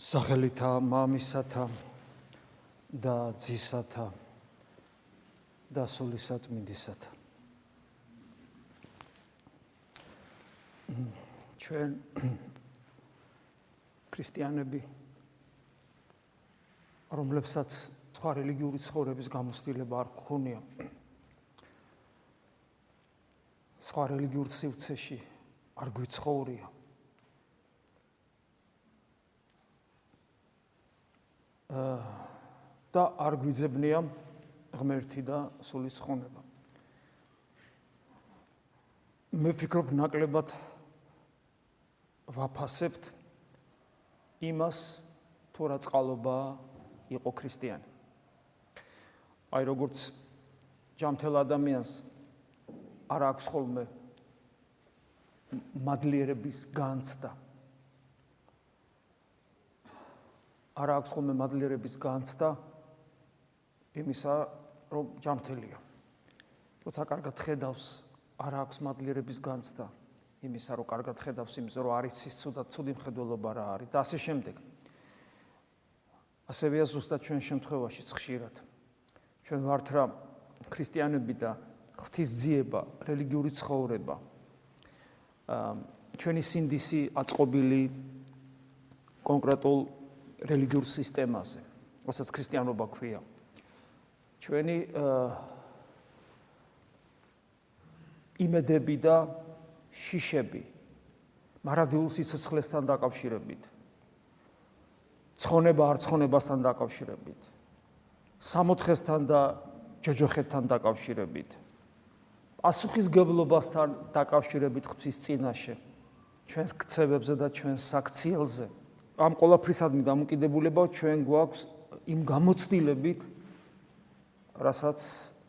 სახელითა მამისათა და ძისათა და სულისაწმინდისათა ჩვენ ქრისტიანები რომლებსაც სხვა რელიგიური ცხოვრების გამოცდილება არ გქონია სხვა რელიგიურ სივრცეში არ გვიცხოვრია და არ გვიძებნია ღმერთი და სულის ხონება. მე ვფიქრობ ნაკლებად ვაფასებთ იმას თუ რა წყალობა იყო ქრისტიანი. აი როგორც ჯამთელ ადამიანს არ აქვს ხოლმე მადლიერების განცდა. არ აქვს ხოლმე მადლიერების განცდა იმისა, რომ ჯამთელია. როცა კარგად ხედავს, არ აქვს მადლიერების განცდა იმისა, რომ კარგად ხედავს იმის, რომ არის ის ცუდა, ცუდი მხედველობა რა არის და ასე შემდეგ. ასევეა ზუსტად ჩვენ შემთხვევაში ხშირად. ჩვენ ვართ რა ქრისტიანები და ღვთისძიება, რელიგიური ცხოვრება. ჩვენი სინდისი აწყობილი კონკრეტულ რელიგიურ სისტემაზე, რასაც ქრისტიანობა ქვია. ჩვენი იმედები და შიშები მარადილ სიცოცხლესთან დაკავშირებით. ცხონება არ ცხონებასთან დაკავშირებით. სამოთხესთან და ჯოჯოხეთთან დაკავშირებით. პასუხისგებლობასთან დაკავშირებით ღვთის წინაშე. ჩვენს ქცევებზე და ჩვენს საქციელზე. ამ ყოლაფრისადმი დამოკიდებულება ჩვენ გვაქვს იმ გამოცდილებით, რასაც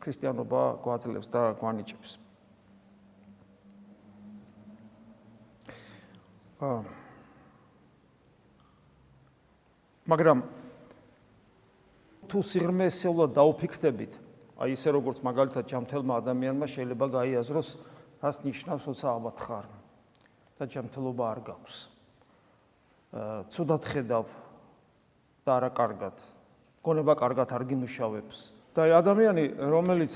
ქრისტიანობა გვაძლევს და გვანიჭებს. აა მაგრამ თუ სიღრმესეულად დაუფიქრდებით, აი ესე როგორც მაგალითად ჯამთელმა ადამიანმა შეიძლება გაიაზროს, რას ნიშნავს ოცა ალბათ ხარ და ჯამთელობა არ გაქვს. ცუდად ხედავ და არა კარგად. გონება კარგად არ გიმუშავებს. და ადამიანი, რომელიც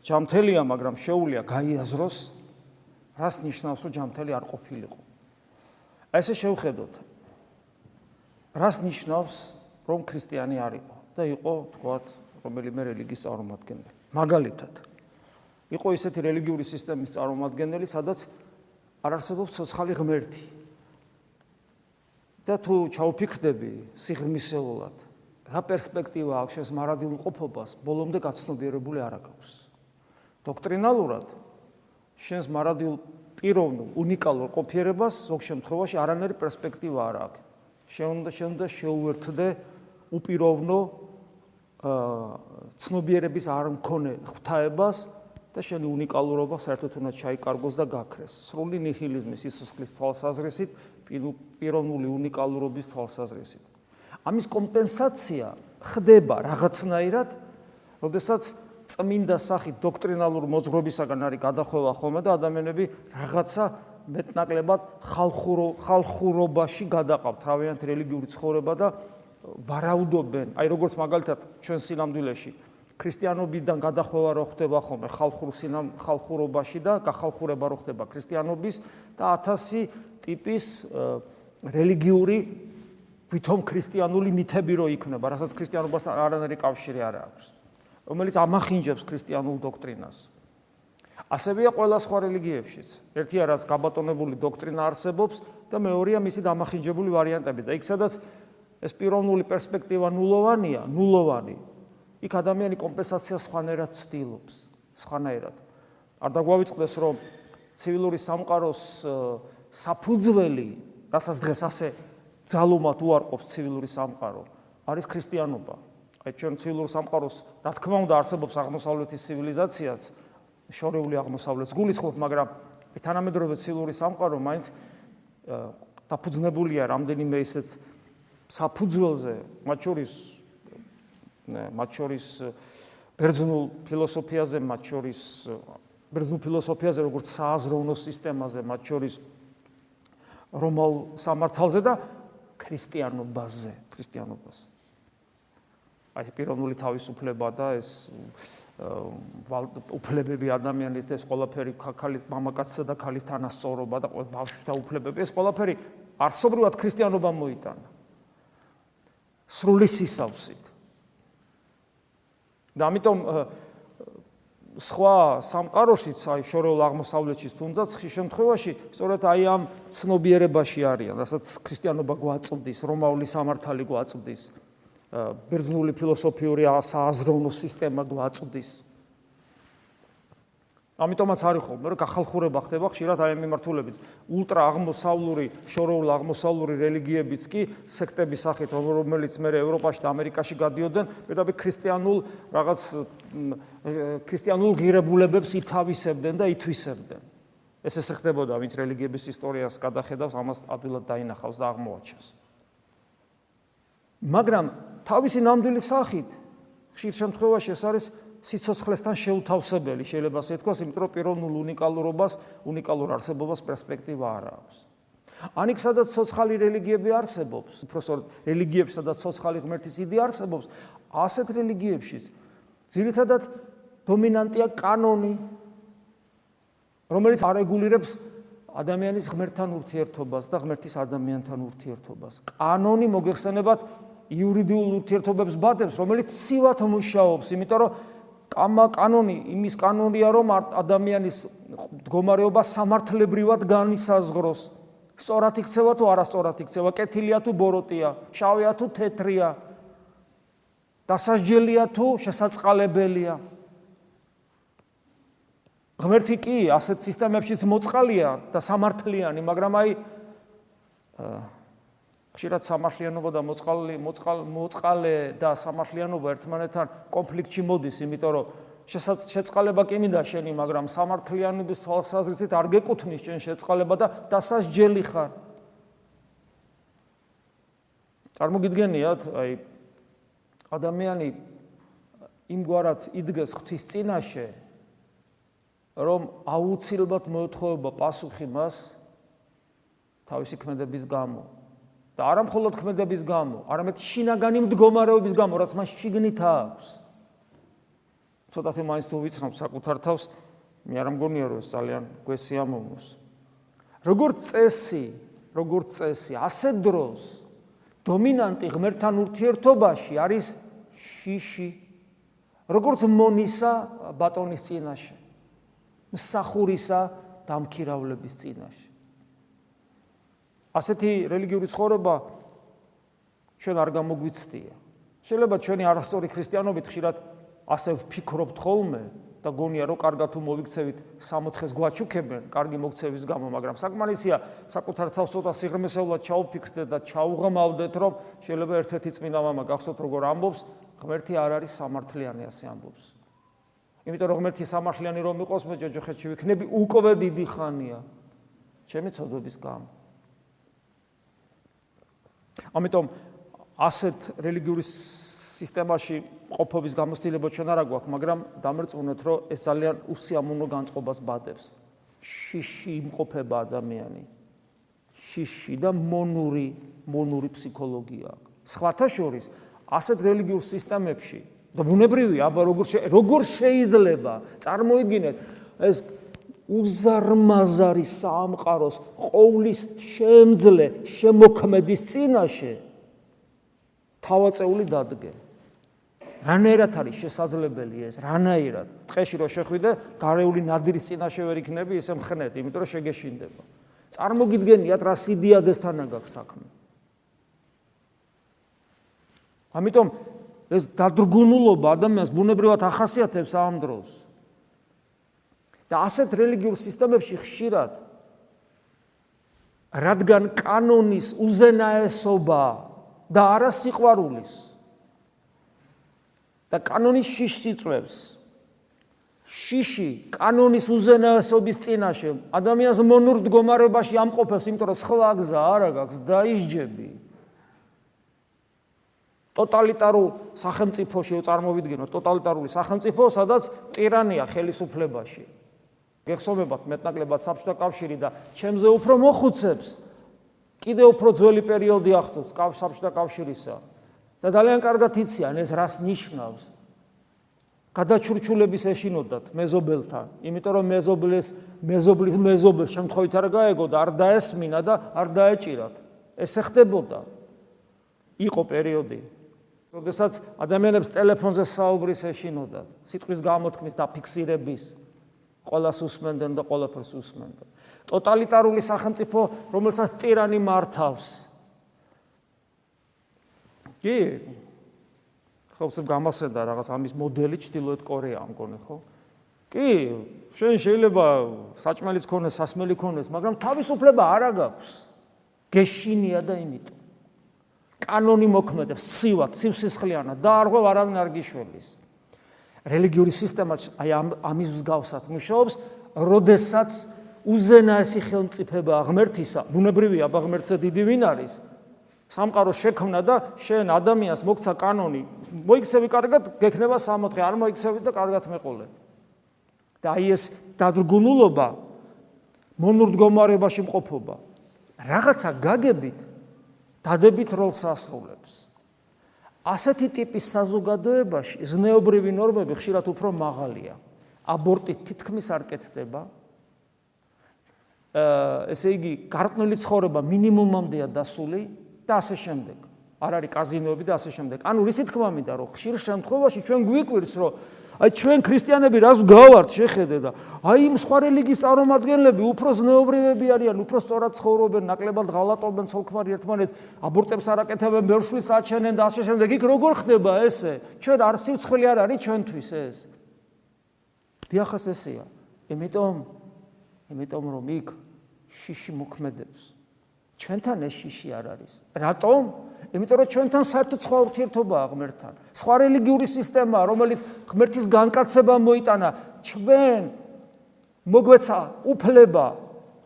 ჯამთელია, მაგრამ შეუულია გაიაზროს, რას ნიშნავს, რომ ჯამთელი არ ყოფილიყო. ესე შევხედოთ. რას ნიშნავს, რომ ქრისტიანი არ იყო და იყო, თქვათ, რომელიმე რელიგიის წარმომადგენელი. მაგალითად, იყო ისეთი რელიგიური სისტემის წარმომადგენელი, სადაც არ არსებობს სოციალური ღმერთი. და თუ ჩაუფიქრდები სიღრმისეულად რა პერსპექტივა აქვს შენს მარადილ ყოფობას? ბოლომდე გაცნობიერებული არ აქვს. დოქტრინალურად შენს მარადილ პიროვნულ უნიკალურ ყოფიერებას ზოგ შემთხვევაში არანაირი პერსპექტივა არ აქვს. შენ უნდა შენ უნდა შეუერთდე უპიროვნო ცნობიერების არ მქონე ღვთაებას და შენი უნიკალურობა საერთოდ უნდა ჩაიკარგოს და გაქრეს. სრული ნიჰილიზმის სიცოცხლის თვალსაზრისით პიროვნული უნიკალურობის თვალსაზრისით. ამის კომპენსაცია ხდება რაღაცნაირად, როდესაც წმინდა სახით დოქტრინალურ მოძღვრებისაგან არის გადახვევა ხოლმე და ადამიანები რაღაცა მეტნაკლებად ხალხურო ხალხურობაში გადაყავთ თავიანთ რელიგიური ცხოვრება და ვარაუდობენ, აი როგორც მაგალითად ჩვენ სინამდვილეში ქრისტიანობიდან გადახვევა რო ხდება ხოლმე ხალხურ სინამ ხალხურობაში და გახალხურება რო ხდება ქრისტიანობის და 1000 ტიპის რელიგიური ვითომ ქრისტიანული მითები რო იქნება, რასაც ქრისტიანობასთან არანაირი კავშირი არ აქვს, რომელიც ამახინჯებს ქრისტიანულ დოქტრინას. ასევეა ყველა სხვა რელიგიებშიც. ერთია რაც გაბატონებული დოქტრინა არსებობს და მეორეა მისი დამახინჯებული ვარიანტები და იქ სადაც ეს პიროვნული პერსპექტივა ნულოვანია, ნულოვანი. იქ ადამიანი კომპენსაციას სხვანაირად ცდილობს, სხვანაირად. არ დაგვავიწყდეს რომ ცივილური სამყაროს საფუძველი, რასაც დღეს ასე ძალუმად უარყოფს ცივილური სამყარო, არის ქრისტიანობა. აი ჩვენ ცივილურ სამყაროს, რა თქმა უნდა, არსებობს აღმოსავლეთის ცივილიზაციაც, შორეული აღმოსავლეთს გულისხმობ, მაგრამ თანამედროვე ცივილური სამყარო მაინც დაფუძნებულია რამდენიმე ისეთ საფუძველზე, მათ შორის მათ შორის ბერძნულ ფილოსოფიაზე, მათ შორის ბერძნულ ფილოსოფიაზე, როგორც სააზროვნო სისტემაზე, მათ შორის რომაულ სამართალზე და ქრისტიანობაზე, ქრისტიანობაზე. აი პიროვნული თავისუფლება და ეს უფლებები ადამიანის ეს ყველაფერი ქალის მამაკაცსა და ქალის თანასწორობა და ბავშვთა უფლებები ეს ყველაფერი არსობრივად ქრისტიანობა მოიტანა. სრული სისავსით. და ამიტომ სხვა სამყაროშიც, აი შორეულ აღმოსავლეთში თუნდაც ხშირ შემთხვევაში, სწორედ აი ამ ცნობიერებაში არიან, რასაც ქრისტიანობა გვაწვდის, რომაული სამართალი გვაწვდის. ბერძნული ფილოსოფიური სააზროვნო სისტემა გვაწვდის. ამიტომაც არის ხოლმე რომ გახალხურება ხდება ხშირად აი მიმართულებით. ულტრა აღმოსავლური შორეულ აღმოსავლური რელიგიებიც კი სექტების სახით რომელიც მე ევროპაში და ამერიკაში გადიოდნენ პირდაპირ ქრისტიანულ რაღაც ქრისტიანულ ღირებულებებს ითავისებდნენ და ითვისებდნენ. ეს ესე ხდებოდა ვინც რელიგიების ისტორიას გადახედავს ამას ადვილად დაინახავს და აღმოაჩენს. მაგრამ თავისი ნამდვილი სახით ხშირ შემთხვევაში ეს არის სიცოცხლესთან შეუთავსებელი შეიძლება ასე თქვას, იმიტომ რომ პიროვნულ უნიკალურობას, უნიკალურ არსებობას პერსპექტივა არ აქვს. ანიქ სადაც სოციალური რელიგიები არსებობს, უბრალოდ რელიგიებში სადაც სოციალური ღმერთის იდეა არსებობს, ასეთ რელიგიებში ძირითადად დომინანტია კანონი, რომელიც არეგულირებს ადამიანის ღმერთთან ურთიერთობას და ღმერთის ადამიანთან ურთიერთობას. კანონი მოგეხსენებათ იურიდიულ ურთიერთობებს ბადებს, რომელიც ცივად მუშაობს, იმიტომ რომ კამა კანონი იმის კანონია, რომ ადამიანის მდგომარეობა სამართლებრივად განისაზღვროს. სწორად იქცევა თუ არასწორად იქცევა, კეთილია თუ ბოროტია, შავია თუ თეთრია. დასაჯელია თუ შესაწყალებელია. ღმერთი კი ასეთ სისტემებშიც მოწყალია და სამართლიანი, მაგრამ აი ხშირად სამართლიანობა და მოწყალე მოწყალე და სამართლიანობა ერთმანეთთან კონფლიქტში მოდის, იმიტომ რომ შეწყალება კი მინდა შენი, მაგრამ სამართლიანობის თვალსაზრისით არ გეკუთვნის შენ შეწყალება და დასასჯელი ხარ. წარმოგიდგენიათ, აი ადამიანი იმგვარად იდგეს ღვთის წინაშე, რომ აუცილებლად მოეთხოვება პასუხი მას თავისი ქმედების გამო. და არა მხოლოდ ქმედების გამო, არამედ შინაგანი მდგომარეობის გამო, რაც მას შიგნით აქვს. ცოტათი მაინც თუ ვიცნობ საკუთარ თავს, მე არ მგონია რომ ეს ძალიან გვესიამოვნოს. როგორც წესი, როგორც წესი, ასე დროს დომინანტი ღმერთთან ურთიერთობაში არის შიში. როგორც მონისა ბატონის წინაშე. მსახურისა დამქირავლების წინაშე. ასეთი რელიგიური ცხოვრება ჩვენ არ გამოგვიცდია. შეიძლება ჩვენი არასწორი ქრისტიანობით ხშირად ასე ვფიქრობთ ხოლმე და გონია რომ კარგად თუ მოვიქცევით 60-ს გვაჩუქებენ, კარგი მოქცევის გამო, მაგრამ საკმარისია საკუთარ თავს ცოტა სიღრმისეულად ჩაუფიქრდეთ და ჩაუღამავდეთ, რომ შეიძლება ერთ-ერთი წმინდა მამა გახსოვთ როგორ ამბობს, ღმერთი არ არის სამართლიანი, ასე ამბობს. იმიტომ რომ ღმერთი სამართლიანი რომ იყოს, მე ჯოჯოხეთში ვიქნები უკვე დიდი ხანია. ჩემი ცოდვების გამო. ამიტომ ასეთ რელიგიური სისტემაში ყოფობის გამოცდილება ჩვენ არ აგვაქვს, მაგრამ დამერწმუნეთ, რომ ეს ძალიან უსიამოვნო განწყობას ბადებს. შიში იმყოფება ადამიანი. შიში და მონური, მონური ფსიქოლოგია. სხვათა შორის, ასეთ რელიგიურ სისტემებში და ბუნებრივია, აბა როგორ როგორ შეიძლება წარმოიდგინეთ ეს უზარმაზარი სამყაროს ყოვლის შემძლე შემოქმედის წინაშე თავაწეული დადგე. რანაირად არის შესაძლებელი ეს? რანაირად? ტყეში რო შეხვიდე, გარეული ნადირის წინაშე ვერ იქნები, ესე მხნეთ, იმიტომ რომ შეგეშინდება. წარმოგიდგენიათ რა სიდიადესთან აქვს საქმე. ამიტომ ეს დადრგუნულობა ადამიანს ბუნებრივად ახასიათებს ამ დროს. და ასეთ რელიგიურ სისტემებში ხშირად რადგან კანონის უზენაესობა და არა სიყვარულის და კანონის შიშს იწვევს შიში კანონის უზენაესობის წინაშე ადამიანს მონურ მდგომარეობაში ამყოფებს იმიტომ რომ სხვა გზა არ აქვს დაისჯები ტოტალიტარულ სახელმწიფოში წარმოვიდგინოთ ტოტალიტარული სახელმწიფო სადაც ტირანია ხელისუფლებაში გეხსოვებათ მეტნაკლებად საბჭოთა კავშირი და ჩემზე უფრო მოხუცებს კიდევ უფრო ძველი პერიოდი ახსოვს კავშირთა კავშირისა. და ძალიან კარგად იციან ეს რას ნიშნავს. გადაჩურჩულების ეშინოდათ მეზობელთან იმიტომ რომ მეზობლის მეზობლის მეზობელს შემთხვევით არ გაეგო და არ დაესმინა და არ დაეჭირათ. ეს ხდებოდა. იყო პერიოდი. როდესაც ადამიანებს ტელეფონზე საუბრის ეშინოდათ სიტყვის გამოთქმის და ყოველას უსმენდნენ და ყოველფერს უსმენდნენ. ტოტალიტარული სახელმწიფო, რომელსაც ტირანი მართავს. კი. ხო, ეს გამასენდა რაღაც ამის მოდელი ჩtildeოეთ კორეა ამგონი, ხო? კი, შენ შეიძლება საჭმელის ქონეს, სასმელი ქონეს, მაგრამ თავისუფლება არ აქვს. გეშინია და იმით. კანონი მოქმედებს, სივად, სივსისხლიანად და არ ღვევ არავინ არ გიშველის. რელიგიური სისტემა აი ამის მსგავსად მუშაობს, როდესაც უზენაესი ხელმწიფება ღმერთისა, ბუნებრივია ღმერთზე დიდი ვინ არის? სამყარო შექმნა და შენ ადამიანს მოგცა კანონი, მოიქცევი კარგად, გექნება 60, არ მოიქცევი და კარგად მეყოლე. და აი ეს დადგუნულობა მონურდგომარებაში მყოფობა რაღაცა გაგებით დადებით როლს ასრულებს. ასეთი ტიპის საზოგადოებაში ზნეობრივი ნორმები ხშირად უფრო მაღალია. აბორტი თითქმის არ კეთდება. აა ესე იგი, გარკვეული ცხოვრება მინიმუმამდეა დასული და ასე შემდეგ. არ არის კაზინოები და ასე შემდეგ. ანუ რისი თქმა მინდა რომ ხშირ შემთხვევაში ჩვენ გვიკვირს რომ აი ჩვენ ქრისტიანები რას გავართ შეხედე და აი სხვა რელიგიის წარმომადგენლები უფრო ზნეობრივები არიან, უფრო სწორად ცხოვრობენ, ნაკლებად ღალატობენ ცოლქმარი ერთმანეთს, აბორტებს არაკეთებენ, ბერშვილს აჩენენ და ასე შემდეგ. იქ როგორ ხდება ესე? ჩვენ არ სიცხლე არ არის ჩვენთვის ეს. დიახას ესეა. იმიტომ იმიტომ რომ იქ შიში მოქმედებს. ჩვენთან ეს შიში არ არის. რატომ? იმიტომ რომ ჩვენთან საერთოდ სხვა ურთიერთობაა ღმერთთან. სხვა რელიგიური სისტემაა, რომელიც ღმერთის განკაცება მოიტანა ჩვენ მოგვეცა უფლება,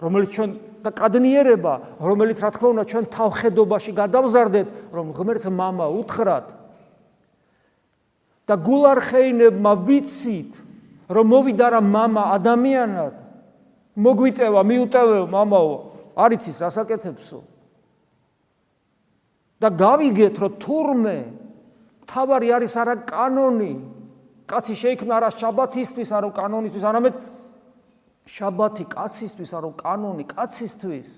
რომელიც ჩვენ და კადნიერება, რომელიც რა თქმა უნდა ჩვენ თავხედობაში გადავზარდეთ, რომ ღმერთს мама უთხრათ და გულარხეინებმა ვიცით, რომ მოვიდა რა мама ადამიანად, მოგვიტევა, მიუტევეო мамаო, არ იცის რას აკეთებსო. და გავიგეთ რომ თურმე თავარი არის არა კანონი. კაცი შეიქმნა არა შაბათისთვის არა კანონისთვის არამედ შაბათი კაცისთვის არა კანონი კაცისთვის.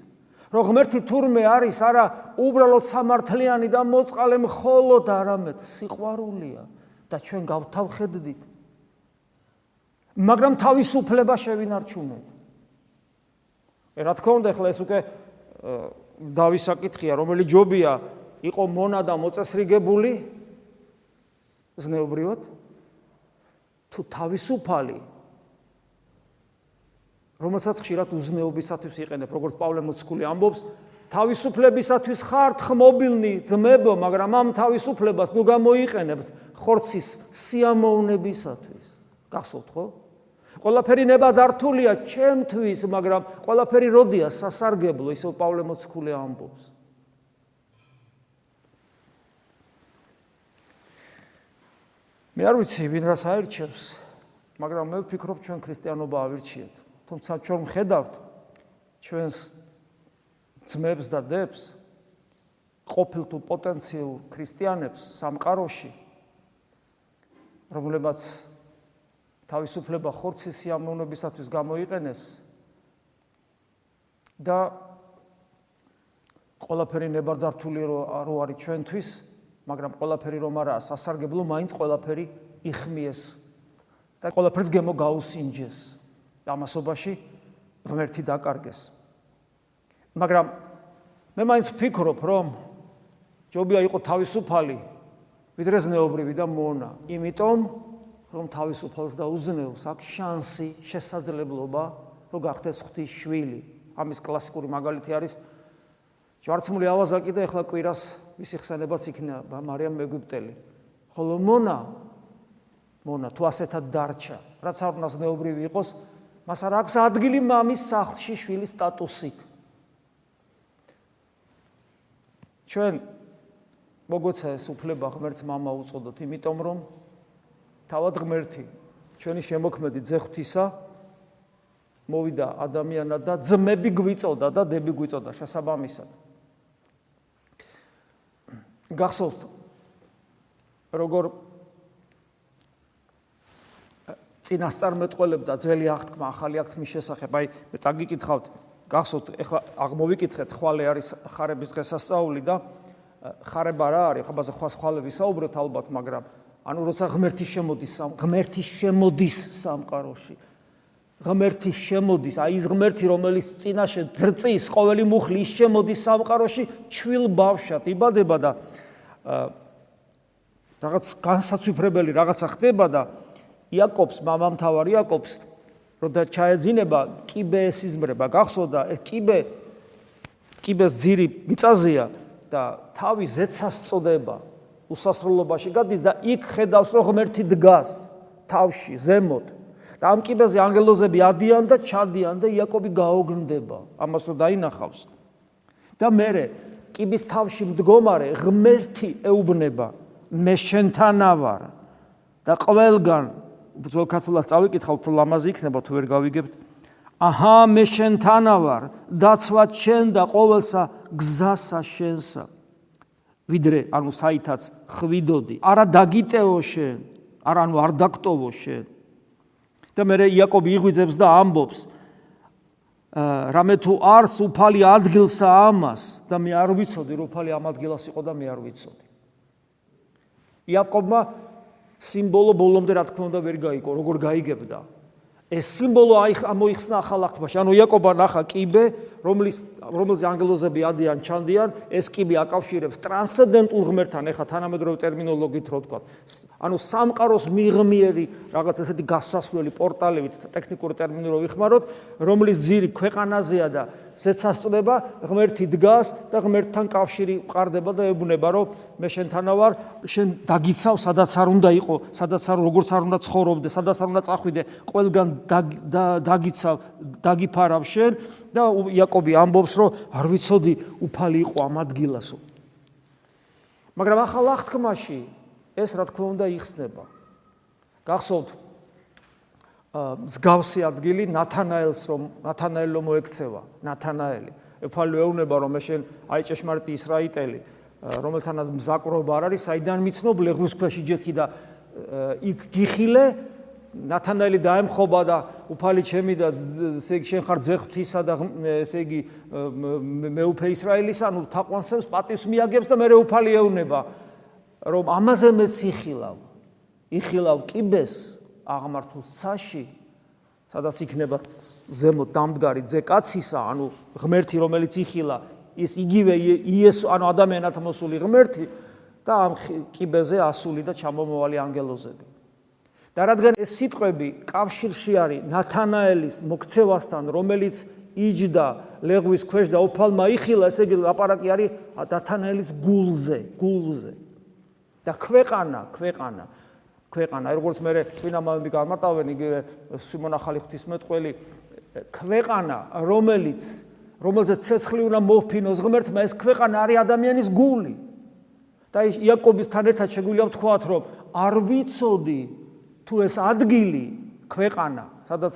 რომ ღმერთი თურმე არის არა უბრალოდ სამართლიანი და მოწყალე მხოლოდ არამედ სიყვარულია. და ჩვენ გავთავხედდით. მაგრამ თავისუფლება შევინარჩუნეთ. რა თქმა უნდა ახლა ეს უკვე დავისაკითხია რომელი ჯობია იყო მონა და მოწესრიგებული ზნეობრივად? თუ თავისუფალი? რომელსაც ხშირად უზნეობისათვის იყენებ როგორც პავლე მოციქული ამბობს თავისუფლებისათვის ხართ ხმობილნი ძმებო მაგრამ ამ თავისუფლებას ნუ გამოიყენებთ ხორცის სიამოვნებისათვის. გახსოვთ ხო? ყველაფერი ნებადართულია ჩემთვის მაგრამ ყველაფერი როდია სასარგებლო ისო პავლე მოციქული ამბობს მე არ ვიცი ვინ რას აერჩევს მაგრამ მე ვფიქრობ ჩვენ ქრისტიანობა ავირჩიეთ. თუმცა ჩვენ ხედავთ ჩვენს ძმებს და დებს ყოფილ თუ პოტენციალ ქრისტიანებს სამყაროში რომლებაც თავისუფლება ხორცის სიამოვნებისათვის გამოიყენეს და ყველაფერი ნებადართული რო არის ჩვენთვის მაგრამ ყველაფერი რომ არაა სასარგებლო, მაინც ყველაფერი იხმიეს და ყველაფერს გემო გაუსინჯეს. დამასობაში ღმერთი დაკარგეს. მაგრამ მე მაინც ვფიქრობ, რომ ჯობია იყო თავისუფალი, ვიდრე ზნეობრივი და მონა, იმიტომ რომ თავისუფალს და უზნეოს აქვს შანსი, შესაძლებლობა, რომ გახდეს ღვთის შვილი. ამის კლასიკური მაგალითი არის ჯვარცმული ავაზაკი და ეხლა კვირას მისი ხსენებაც იქნება მარიამ მეგვიპტელი. ხოლო მონა მონა თუ ასეთად დარჩა, რაც არ უნდა ზნეობრივი იყოს, მას არ აქვს ადგილი მამის სახლში შვილის სტატუსით. ჩვენ მოგვეცა ეს უფლება ღმერთს мама უწოდოთ, იმიტომ რომ თავად ღმერთი ჩვენი შემოქმედი ძეხვთისა მოვიდა ადამიანად და ძმები გვიწოდა და დები გვიწოდა შესაბამისად. გახსოვთ. როგორ წინასწარმეტყველებდა ძველი აღთქმა ახალი აღთქმის შესახებ. აი მე წაგიკითხავთ გახსოვთ ეხლა აღმოვიკითხეთ ხვალე არის ხარების დღესასწაული და ხარება რა არის? ხა ბაზა ხვა ხვალები საუბრობთ ალბათ მაგრამ ანუ როცა ღმერთი შემოდის სამ ღმერთი შემოდის სამყაროში ღმერთი შემოდის აი ის ღმერთი რომელიც წინაშე ძრწის ყოველი მუხლი ის შემოდის სამყაროში ჩვილ ბავშვად იბადება და რაღაც განსაცვიფრებელი რაღაცა ხდება და იაკობს მამამთავარ იაკობს როდა ჩაეძინება კიბე ესიზმრება გახსოვდა ეს კიბე კიბეს ძირი მიწაზეა და თავი ზეცას წოდება უსასრულობაში გადის და იქ ხედავს რომ ღმერთი დგას თავში ზემოთ და ამ კიბეზე ანგელოზები ადიან და ჩადიან და იაკობი გაოგნდება ამას რომ დაინახავს. და მე კიბის თავში მდგომარე ღმერთი ეუბნება მე შენთანა ვარ და ყველგან ბრძოლ ქართულად წავიკითხავ უფრო ლამაზი იქნება თუ ვერ გავიგებთ. აჰა მე შენთანა ვარ დაცვა შენ და ყოველსა გზასა შენსა. ვიდრე ანუ საითაც ხვიდოდი. არა დაგიტეო შენ არა ანუ არ დაგტოვო შენ და მე იაკობი იღვიძებს და ამბობს რამე თუ არს უფალი ადგილსა ამას და მე არ ვიცოდი რომ უფალი ამ ადგილას იყო და მე არ ვიცოდი. იაკობმა სიმბოლო ბოლომდე რა თქმა უნდა ვერ გაიგო როგორ გაიგებდა ეს სიმბოლო აი ამოიხსნა ახალ აღთქმაში. ანუ იაკობა ნახა კიბე, რომლის რომელზე ანგელოზები ადიან, ჩანდიან, ეს კიბე აკავშირებს ტრანსცენდენტულ ღმერთთან, ეხა თანამედროვე ტერმინოლოგიით რო ვთქვა. ანუ სამყაროს მიღმიერი რაღაც ესეთი გასასვლელი პორტალებით ტექნიკური ტერმინულობით ვიხმაროთ, რომლის ძირი ქვეყანაზეა და ზეცასწრება ღმერთი დგას და ღმერთთან კავშირი ყარდება და ებუნება რომ მე შენთანა ვარ შენ დაგიცავ სადაც არ უნდა იყო სადაც არ როგორც არ უნდა ცხოვრობდე სადაც არ უნდა წახვიდე ყველგან დაგიცავ დაგიფარავ შენ და იაკობი ამბობს რომ არ ვიცოდი უფალი იყო ამ ადგილასო. მაგრამ ახალ აღთქმაში ეს რა თქმა უნდა იხსნება. გახსოვთ მსგავსი ადგილი ნათანაელს რომ ნათანაელო მოექცევა ნათანაელი. ეფალო ეუნება რომ შენ აი ჭეშმარიტი ისრაიტელი რომელთანაც მზაკრობა არ არის საიდან მიცნობ ლეღვის ქვეში ჯექი და იქ გიხილე ნათანაელი დაემხობა და უფალი ჩემი და ესე იგი შენ ხარ ძეხვთისა და ესე იგი მეუფე ისრაელის ანუ თაყვანსებს პატივს მიაგებს და მე უფალი ეუნება რომ ამაზე მეც იხილავ. იხილავ კიბეს აღმართულ საში სადაც იქნება ზემო დამდგარი ძე კაცისა ანუ ღმერთი რომელიც იხილა ის იგივე იესო ანუ ადამიანად მოსული ღმერთი და ამ კიბეზე ასული და ჩამომავალი ანგელოზები. და რადგან ეს სიტყვები? კავშირში არის ნათანაელის მოქცევასთან რომელიც იჯდა ლეღვის ქვეშ და უფალმა იხილა ესე იგი ლაპარაკი არის ნათანაელის გულზე გულზე. და ქვეყანა ქვეყანა ქვეყანა. როგორც მე წინა მომები გამარტავენ იგივე სიმონ ახალი ღვთისმეტყველი ქვეყანა რომელიც რომელზეც ცეცხლი უნდა მოფინოს ღმერთმა ეს ქვეყანა არის ადამიანის გული. და იაკობისთან ერთად შეგვიძლია ვთქვათ რომ არ ვიცოდი თუ ეს ადგილი ქვეყანა სადაც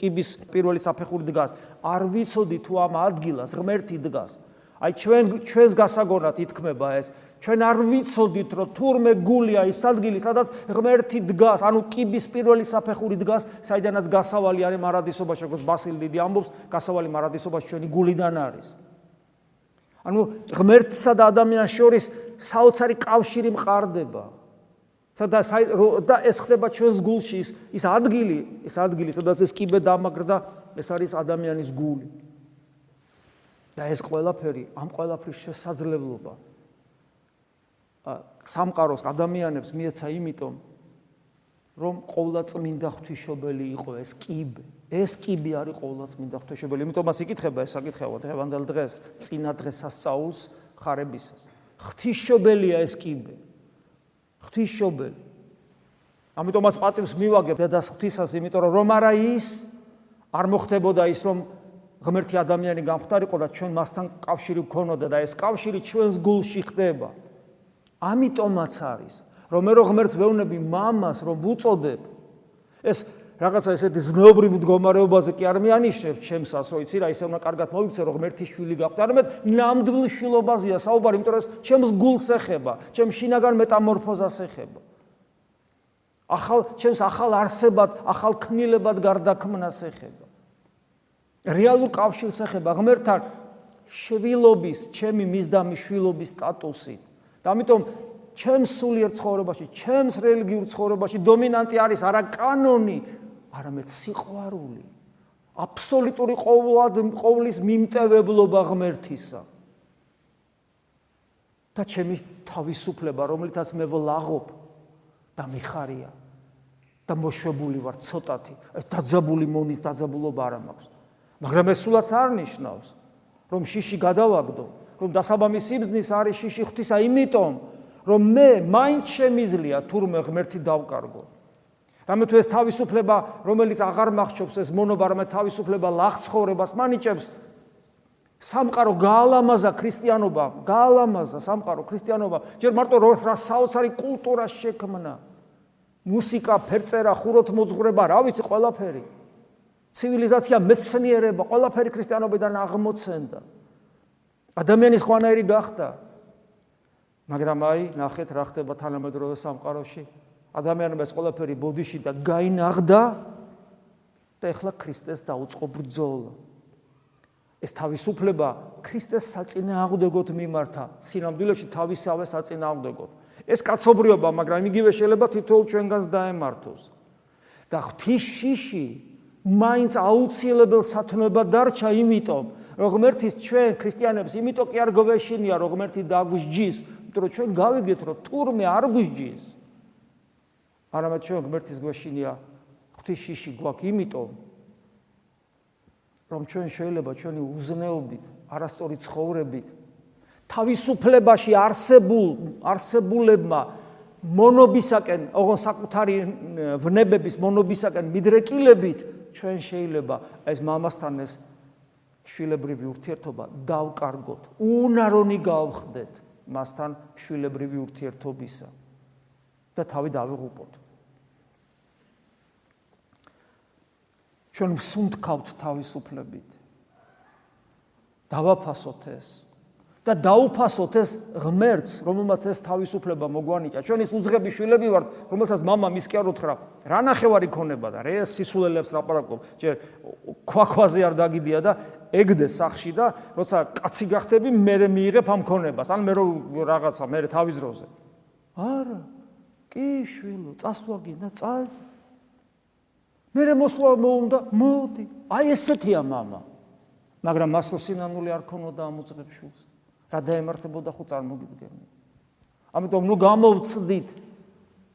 კიბის პირველი საფეხური დგას არ ვიცოდი თუ ამ ადგილას ღმერთი დგას. აი ჩვენ ჩვენს გასაგონად ითქმება ეს ჩვენ არ ვიცოდით რომ თურმე გულია ის ადგილი სადაც ღმერთი დგას ანუ კიბის პირველი საფეხური დგას საიდანაც გასავალი არის მარადისობაში როგორც ბასილ დიდი ამბობს გასავალი მარადისობაში ჩვენი გულიდან არის. ანუ ღმერთსა და ადამიანს შორის საოცარი კავშირი მყარდება სადა და ეს ხდება ჩვენს გულში ის ის ადგილი ის ადგილი სადაც ეს კიბე დამაგრდა ეს არის ადამიანის გული. და ეს ყველაფერი ამ ყველაფრის შესაძლებლობა სამყაროს ადამიანებს მიეცა იმიტომ რომ ყოვლა წმინდა ღვთისმშობელი იყო ეს კიბე. ეს კიბე არის ყოვლა წმინდა ღვთისმშობელი. იმიტომაც იკითხება ეს საკითხავად ევანგელ დღეს, წინა დღესასწაულს ხარებისას. ღვთისმშობელია ეს კიბე. ღვთისმშობელი. ამიტომაც პატივს მივაგებ დედას ღვთისას, იმიტომ რომ რომ არა ის არ მოხდებოდა ის რომ ღმერთი ადამიანი გამختارიყო და ჩვენ მასთან კავშირი გქონოდა და ეს კავშირი ჩვენს გულში ხდება. ამიტომაც არის, რომ მე რო ღმერთს ვეუბნები მამას, რომ ვუწოდებ ეს რაღაცა ესეთი ზნეობრივ მდგომარეობაზე კი არ მეანიშნებ ჩემსას, რომ იცი რა, ისე უნდა კარგად მოვიქცე, რომ ღმერთის შვილი გაყვთ. არამედ ნამდვილ შვილობაზეა საუბარი, იმიტომ რომ ჩემს გულს ეხება, ჩემს შინაგან მეტამორფოზას ეხება. ახალ ჩემს ახალ არსებად, ახალ ქმნილებად გარდაქმნას ეხება. რეალურ კავშირს ეხება ღმერთთან შვილობის, ჩემი მისდამი შვილობის სტატუსი. და ამიტომ ჩემს სულიერ ცხოვრებაში, ჩემს რელიგიურ ცხოვრებაში დომინანტი არის არა კანონი, არამედ სიყვარული. აბსოლუტური ყოვლად ყოვლის მიმტევებლობა ღმერთისა. და ჩემი თავისუფლება, რომლითაც მე ვლაღობ და მიხარია და მოშვებული ვარ ცოტათი, ეს დაძაბული მონის დაძაბულობა არ მაქვს. მაგრამ ეს სულაც არ ნიშნავს, რომ შიში გადავაგდო, რომ დასაბამი სიბზნის არის შიში ღვთისა, იმიტომ რომ მე მაინც შემიძლია თურმე ღმერთი დავკარგო. რამე თუ ეს თავისუფლება, რომელიც აღარ მახჩობს ეს მონობა, რამე თავისუფლება ლახსხოვრებას მანიჭებს სამყარო გაალამაზა ქრისტიანობა, გაალამაზა სამყარო ქრისტიანობა, ჯერ მარტო რა საოცარი კულტურა შექმნა. მუსიკა, ფერწერა, ხუროთმოძღვრება, რა ვიცი, ყველაფერი. ცივილიზაცია, მეცნიერება, ყველაფერი ქრისტიანობიდან აღმოცენდა. ადამიანის ხვანაერი გახდა. მაგრამ აი, ნახეთ რა ხდება თანამედროვე სამყაროში. ადამიანმა ეს ყველაფერი ბოდიში და გაინაღდა და ეხლა ქრისტეს დაუწყო ბრძოლა. ეს თავისუფლება ქრისტეს საწინააღმდეგოდ მიმართა, სინამდვილეში თავისავე საწინააღმდეგოდ. ეს კაცობრიობა, მაგრამ იგივე შეიძლება თითოეულ ჩვენგანს დაემართოს. და ღვთის შიში მაინც აუცილებელ სათნოებად დარჩა, იმიტომ რომ ღმერთის ჩვენ ქრისტიანებს იმიტომ კი არ გვეშინია, რომ ღმერთი დაგვიჯის, იმიტომ რომ ჩვენ გავიგეთ, რომ თურმე არ გვიჯის. არამედ ჩვენ ღმერთის გვეშინია ღვთის შიში გვაქვს, იმიტომ რომ ჩვენ შეიძლება ჩვენი უზნეობით, არასწორი ცხოვრებით თავისუფლებაში არსებულ არსებულებმა მონობისაკენ, ოღონ საკუთარი ვნებების მონობისაკენ მიდრეკილებით ჩვენ შეიძლება ეს მამასთან ეს შვილებრივი ურთიერთობა დავკარგოთ. უნარონი გავხდეთ მასთან შვილებრივი ურთიერთობისა და თავი დავიღუპოთ. ჩვენ ვსუნთქავთ თავისუფლებით. დავაფასოთ ეს და დაუფასოთ ეს ღმერთს, რომელმაც ეს თავისუფლება მოგვანიჭა. ჩვენ ის უძღები შვილები ვართ, რომელსაც мама მის კი არ უთხრა, რა ნახევარი ქონება და რე სისულელებს ლაპარაკობ. ჯერ ქვაქვაზე არ დაგიდია და ეგდეს სახში და როცა კაცი გახდები, მე მიიღებ ამ ქონებას, ან მე რო რაღაცა მე თავის დროზე. არა. კი შვილო, წასვლა გინდა, წაი. მე მოსვლა მოუნდა, მოდი. აი ესეთია მამა. მაგრამ მას სინანული არ ქონოდა ამოწებს შულს. რა დაემართებოდა ხო წარმოგიდგენია. ამიტომ ნუ გამოვცდით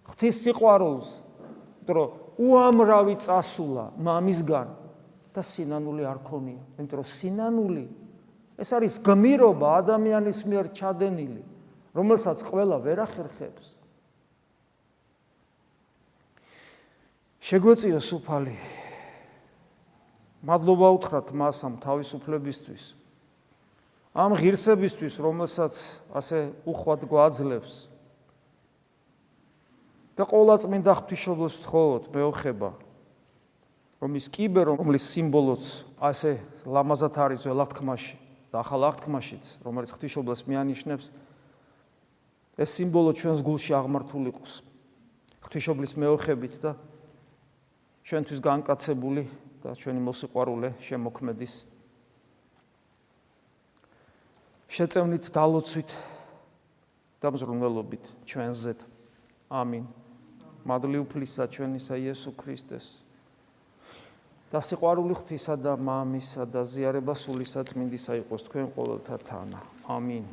ღვთის სიყვარულს, იმიტომ რომ უამრავი წასულა მამისგან და სინანული არ ქონია. იმიტომ რომ სინანული ეს არის გმირობა ადამიანის მიერ ჩადენილი, რომელსაც ყველა ვერ ახერხებს. შეგვეწია სუფალი. მადლობა უთხრათ მას ამ თავისუფლებისთვის. ამ ღირსებისთვის, რომელსაც ასე უხვად გვაძლევს. და ყოვლა წმინდა ღვთისმშობლოს თხოვოთ მეოხება, რომ ის კიბე, რომლის სიმბოლოც ასე ლამაზად არის ძველ აღთქმაში და ახალ აღთქმაშიც, რომელიც ღვთისმშობლოს მეანიშნებს, ეს სიმბოლო ჩვენს გულში აღმართული იყოს. ღვთისმშობლის მეოხებით და ჩვენთვის განკაცებული და ჩვენი მოსიყვარულე შემოქმედის შეწევნით დალოცვით და მზრუნველობით ჩვენზეთ. ამინ. მადლი უფლისა ჩვენისა იესო ქრისტეს და სიყვარული ღვთისა და მამისა და ზიარება სული საწმინდისა იყოს თქვენ ყოველთა თანა. ამინ.